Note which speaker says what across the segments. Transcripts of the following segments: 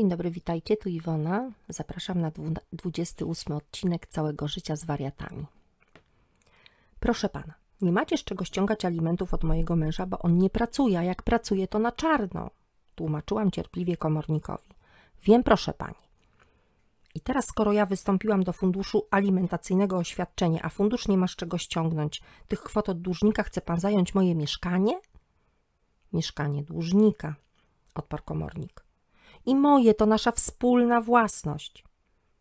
Speaker 1: Dzień dobry, witajcie, tu Iwona. Zapraszam na dwu- 28 odcinek całego życia z wariatami. Proszę pana, nie macie z czego ściągać alimentów od mojego męża, bo on nie pracuje, a jak pracuje, to na czarno. Tłumaczyłam cierpliwie komornikowi. Wiem, proszę pani. I teraz, skoro ja wystąpiłam do funduszu alimentacyjnego o świadczenie, a fundusz nie ma z czego ściągnąć tych kwot od dłużnika, chce pan zająć moje mieszkanie? Mieszkanie dłużnika, odparł komornik. I moje to nasza wspólna własność.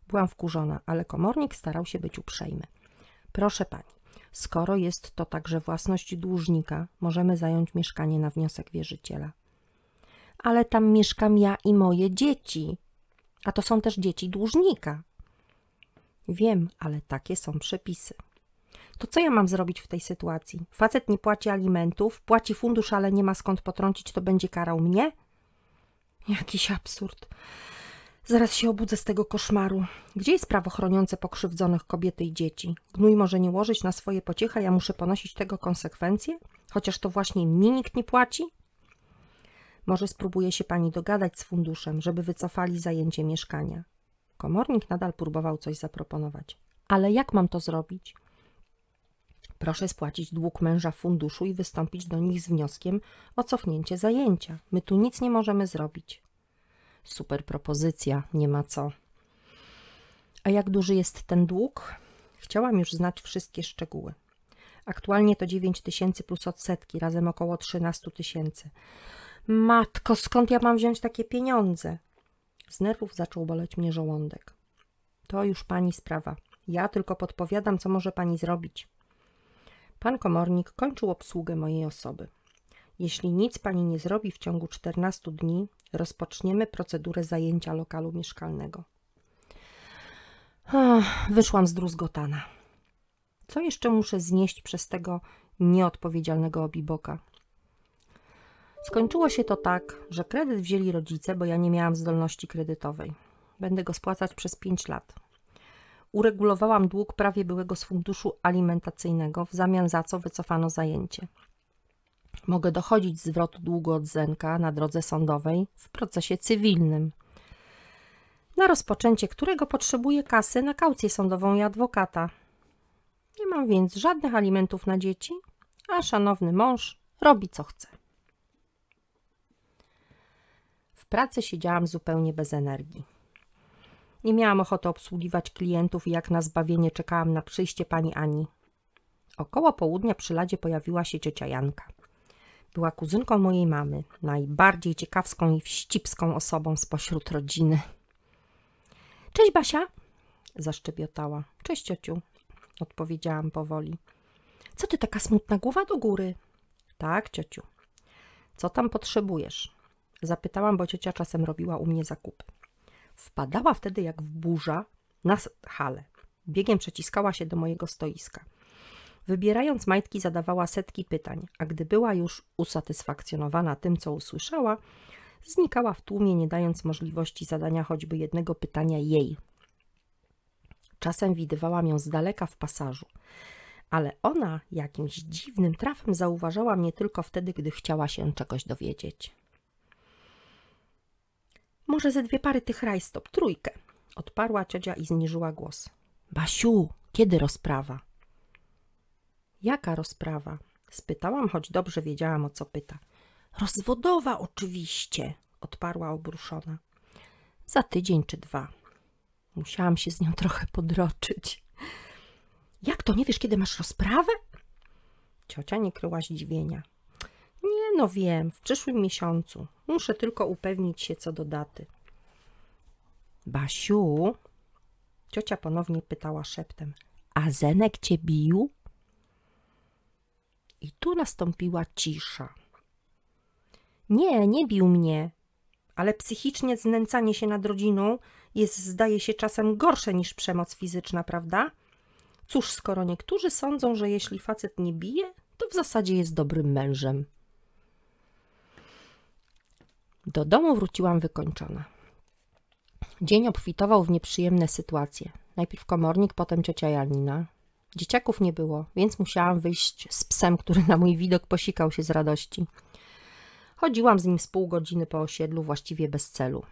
Speaker 1: Byłam wkurzona, ale komornik starał się być uprzejmy. Proszę pani, skoro jest to także własność dłużnika, możemy zająć mieszkanie na wniosek wierzyciela. Ale tam mieszkam ja i moje dzieci, a to są też dzieci dłużnika. Wiem, ale takie są przepisy. To co ja mam zrobić w tej sytuacji? Facet nie płaci alimentów, płaci fundusz, ale nie ma skąd potrącić, to będzie karał mnie? Jakiś absurd. Zaraz się obudzę z tego koszmaru. Gdzie jest prawo chroniące pokrzywdzonych kobiety i dzieci? Gnój może nie łożyć na swoje pociechy, a ja muszę ponosić tego konsekwencje? Chociaż to właśnie mi nikt nie płaci? Może spróbuje się pani dogadać z funduszem, żeby wycofali zajęcie mieszkania. Komornik nadal próbował coś zaproponować. Ale jak mam to zrobić? Proszę spłacić dług męża funduszu i wystąpić do nich z wnioskiem o cofnięcie zajęcia. My tu nic nie możemy zrobić. Super propozycja, nie ma co. A jak duży jest ten dług? Chciałam już znać wszystkie szczegóły. Aktualnie to 9 tysięcy plus odsetki, razem około 13 tysięcy. Matko, skąd ja mam wziąć takie pieniądze? Z nerwów zaczął boleć mnie żołądek. To już pani sprawa. Ja tylko podpowiadam, co może pani zrobić. Pan komornik kończył obsługę mojej osoby. Jeśli nic pani nie zrobi w ciągu 14 dni, rozpoczniemy procedurę zajęcia lokalu mieszkalnego. Ach, wyszłam zdruzgotana. Co jeszcze muszę znieść przez tego nieodpowiedzialnego obiboka? Skończyło się to tak, że kredyt wzięli rodzice, bo ja nie miałam zdolności kredytowej. Będę go spłacać przez 5 lat. Uregulowałam dług prawie byłego z funduszu alimentacyjnego, w zamian za co wycofano zajęcie. Mogę dochodzić zwrotu długu od Zenka na drodze sądowej w procesie cywilnym, na rozpoczęcie którego potrzebuję kasy na kaucję sądową i adwokata. Nie mam więc żadnych alimentów na dzieci, a szanowny mąż robi co chce. W pracy siedziałam zupełnie bez energii. Nie miałam ochoty obsługiwać klientów i jak na zbawienie czekałam na przyjście pani Ani. Około południa przy ladzie pojawiła się ciocia Janka. Była kuzynką mojej mamy, najbardziej ciekawską i wścibską osobą spośród rodziny. Cześć Basia, zaszczebiotała. Cześć ciociu, odpowiedziałam powoli. Co ty taka smutna głowa do góry? Tak, ciociu. Co tam potrzebujesz? Zapytałam, bo ciocia czasem robiła u mnie zakupy. Wpadała wtedy jak w burza na halę. Biegiem przeciskała się do mojego stoiska. Wybierając majtki, zadawała setki pytań, a gdy była już usatysfakcjonowana tym, co usłyszała, znikała w tłumie, nie dając możliwości zadania choćby jednego pytania jej. Czasem widywałam ją z daleka w pasażu, ale ona jakimś dziwnym trafem zauważała mnie tylko wtedy, gdy chciała się czegoś dowiedzieć. Może ze dwie pary tych rajstop, trójkę, odparła ciocia i zniżyła głos. Basiu, kiedy rozprawa? Jaka rozprawa? Spytałam, choć dobrze wiedziałam, o co pyta. Rozwodowa oczywiście, odparła obruszona. Za tydzień czy dwa. Musiałam się z nią trochę podroczyć. Jak to, nie wiesz, kiedy masz rozprawę? Ciocia nie kryła zdziwienia. No wiem, w przyszłym miesiącu. Muszę tylko upewnić się co do daty. Basiu, ciocia ponownie pytała szeptem, a Zenek cię bił? I tu nastąpiła cisza. Nie, nie bił mnie, ale psychicznie znęcanie się nad rodziną jest, zdaje się, czasem gorsze niż przemoc fizyczna, prawda? Cóż, skoro niektórzy sądzą, że jeśli facet nie bije, to w zasadzie jest dobrym mężem. Do domu wróciłam wykończona. Dzień obfitował w nieprzyjemne sytuacje. Najpierw komornik, potem ciocia Janina. Dzieciaków nie było, więc musiałam wyjść z psem, który na mój widok posikał się z radości. Chodziłam z nim z pół godziny po osiedlu, właściwie bez celu.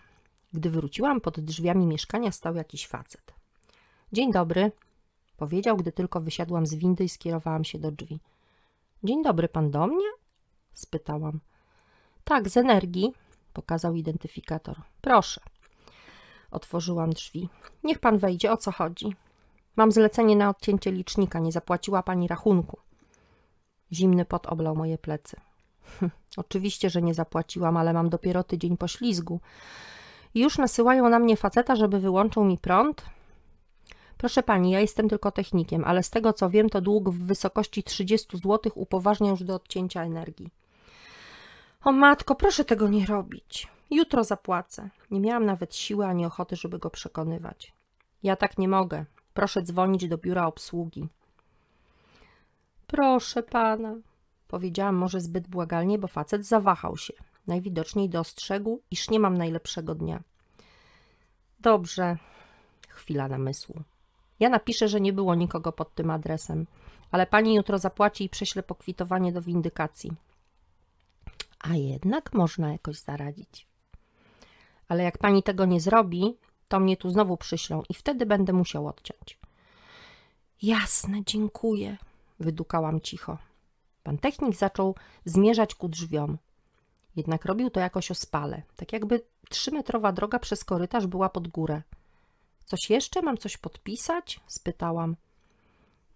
Speaker 1: Gdy wróciłam, pod drzwiami mieszkania stał jakiś facet. Dzień dobry, powiedział, gdy tylko wysiadłam z windy i skierowałam się do drzwi. Dzień dobry, pan do mnie? spytałam. Tak, z energii, pokazał identyfikator. Proszę. Otworzyłam drzwi. Niech pan wejdzie, o co chodzi? Mam zlecenie na odcięcie licznika, nie zapłaciła pani rachunku. Zimny pot oblał moje plecy. Hm, oczywiście, że nie zapłaciłam, ale mam dopiero tydzień po ślizgu. I już nasyłają na mnie faceta, żeby wyłączył mi prąd? Proszę pani, ja jestem tylko technikiem, ale z tego co wiem, to dług w wysokości 30 zł upoważnia już do odcięcia energii. O matko, proszę tego nie robić. Jutro zapłacę. Nie miałam nawet siły ani ochoty, żeby go przekonywać. Ja tak nie mogę. Proszę dzwonić do biura obsługi. Proszę pana, powiedziałam może zbyt błagalnie, bo facet zawahał się. Najwidoczniej dostrzegł, iż nie mam najlepszego dnia. Dobrze, chwila namysłu. Ja napiszę, że nie było nikogo pod tym adresem, ale pani jutro zapłaci i prześle pokwitowanie do windykacji. A jednak można jakoś zaradzić. Ale jak pani tego nie zrobi, to mnie tu znowu przyślą i wtedy będę musiał odciąć. Jasne, dziękuję, wydukałam cicho. Pan technik zaczął zmierzać ku drzwiom. Jednak robił to jakoś ospale, tak jakby trzymetrowa droga przez korytarz była pod górę. Coś jeszcze? Mam coś podpisać? spytałam.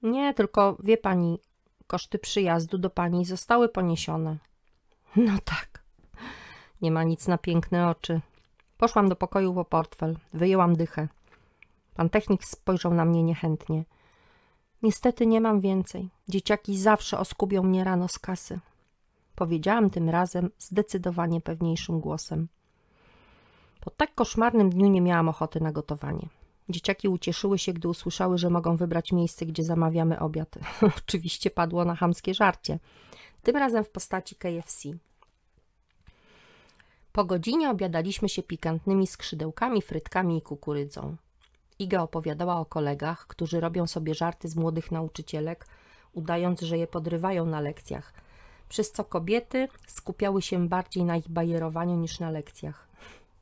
Speaker 1: Nie, tylko wie pani, koszty przyjazdu do pani zostały poniesione. No tak. Nie ma nic na piękne oczy. Poszłam do pokoju po portfel, wyjęłam dychę. Pan technik spojrzał na mnie niechętnie. Niestety nie mam więcej. Dzieciaki zawsze oskubią mnie rano z kasy. Powiedziałam tym razem zdecydowanie pewniejszym głosem. Po tak koszmarnym dniu nie miałam ochoty na gotowanie. Dzieciaki ucieszyły się, gdy usłyszały, że mogą wybrać miejsce, gdzie zamawiamy obiad. Oczywiście padło na chamskie żarcie. Tym razem w postaci KFC. Po godzinie obiadaliśmy się pikantnymi skrzydełkami, frytkami i kukurydzą. Iga opowiadała o kolegach, którzy robią sobie żarty z młodych nauczycielek, udając, że je podrywają na lekcjach, przez co kobiety skupiały się bardziej na ich bajerowaniu niż na lekcjach.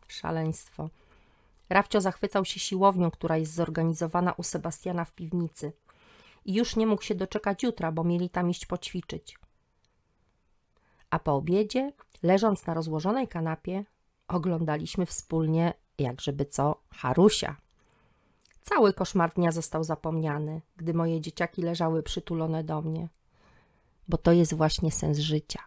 Speaker 1: Szaleństwo. Rafcio zachwycał się siłownią, która jest zorganizowana u Sebastiana w piwnicy. I już nie mógł się doczekać jutra, bo mieli tam iść poćwiczyć. A po obiedzie, leżąc na rozłożonej kanapie, oglądaliśmy wspólnie, jakżeby co, Harusia. Cały koszmar dnia został zapomniany, gdy moje dzieciaki leżały przytulone do mnie, bo to jest właśnie sens życia.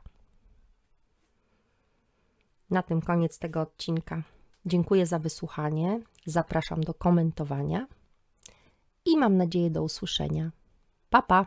Speaker 1: Na tym koniec tego odcinka. Dziękuję za wysłuchanie, zapraszam do komentowania i mam nadzieję do usłyszenia. Pa, pa!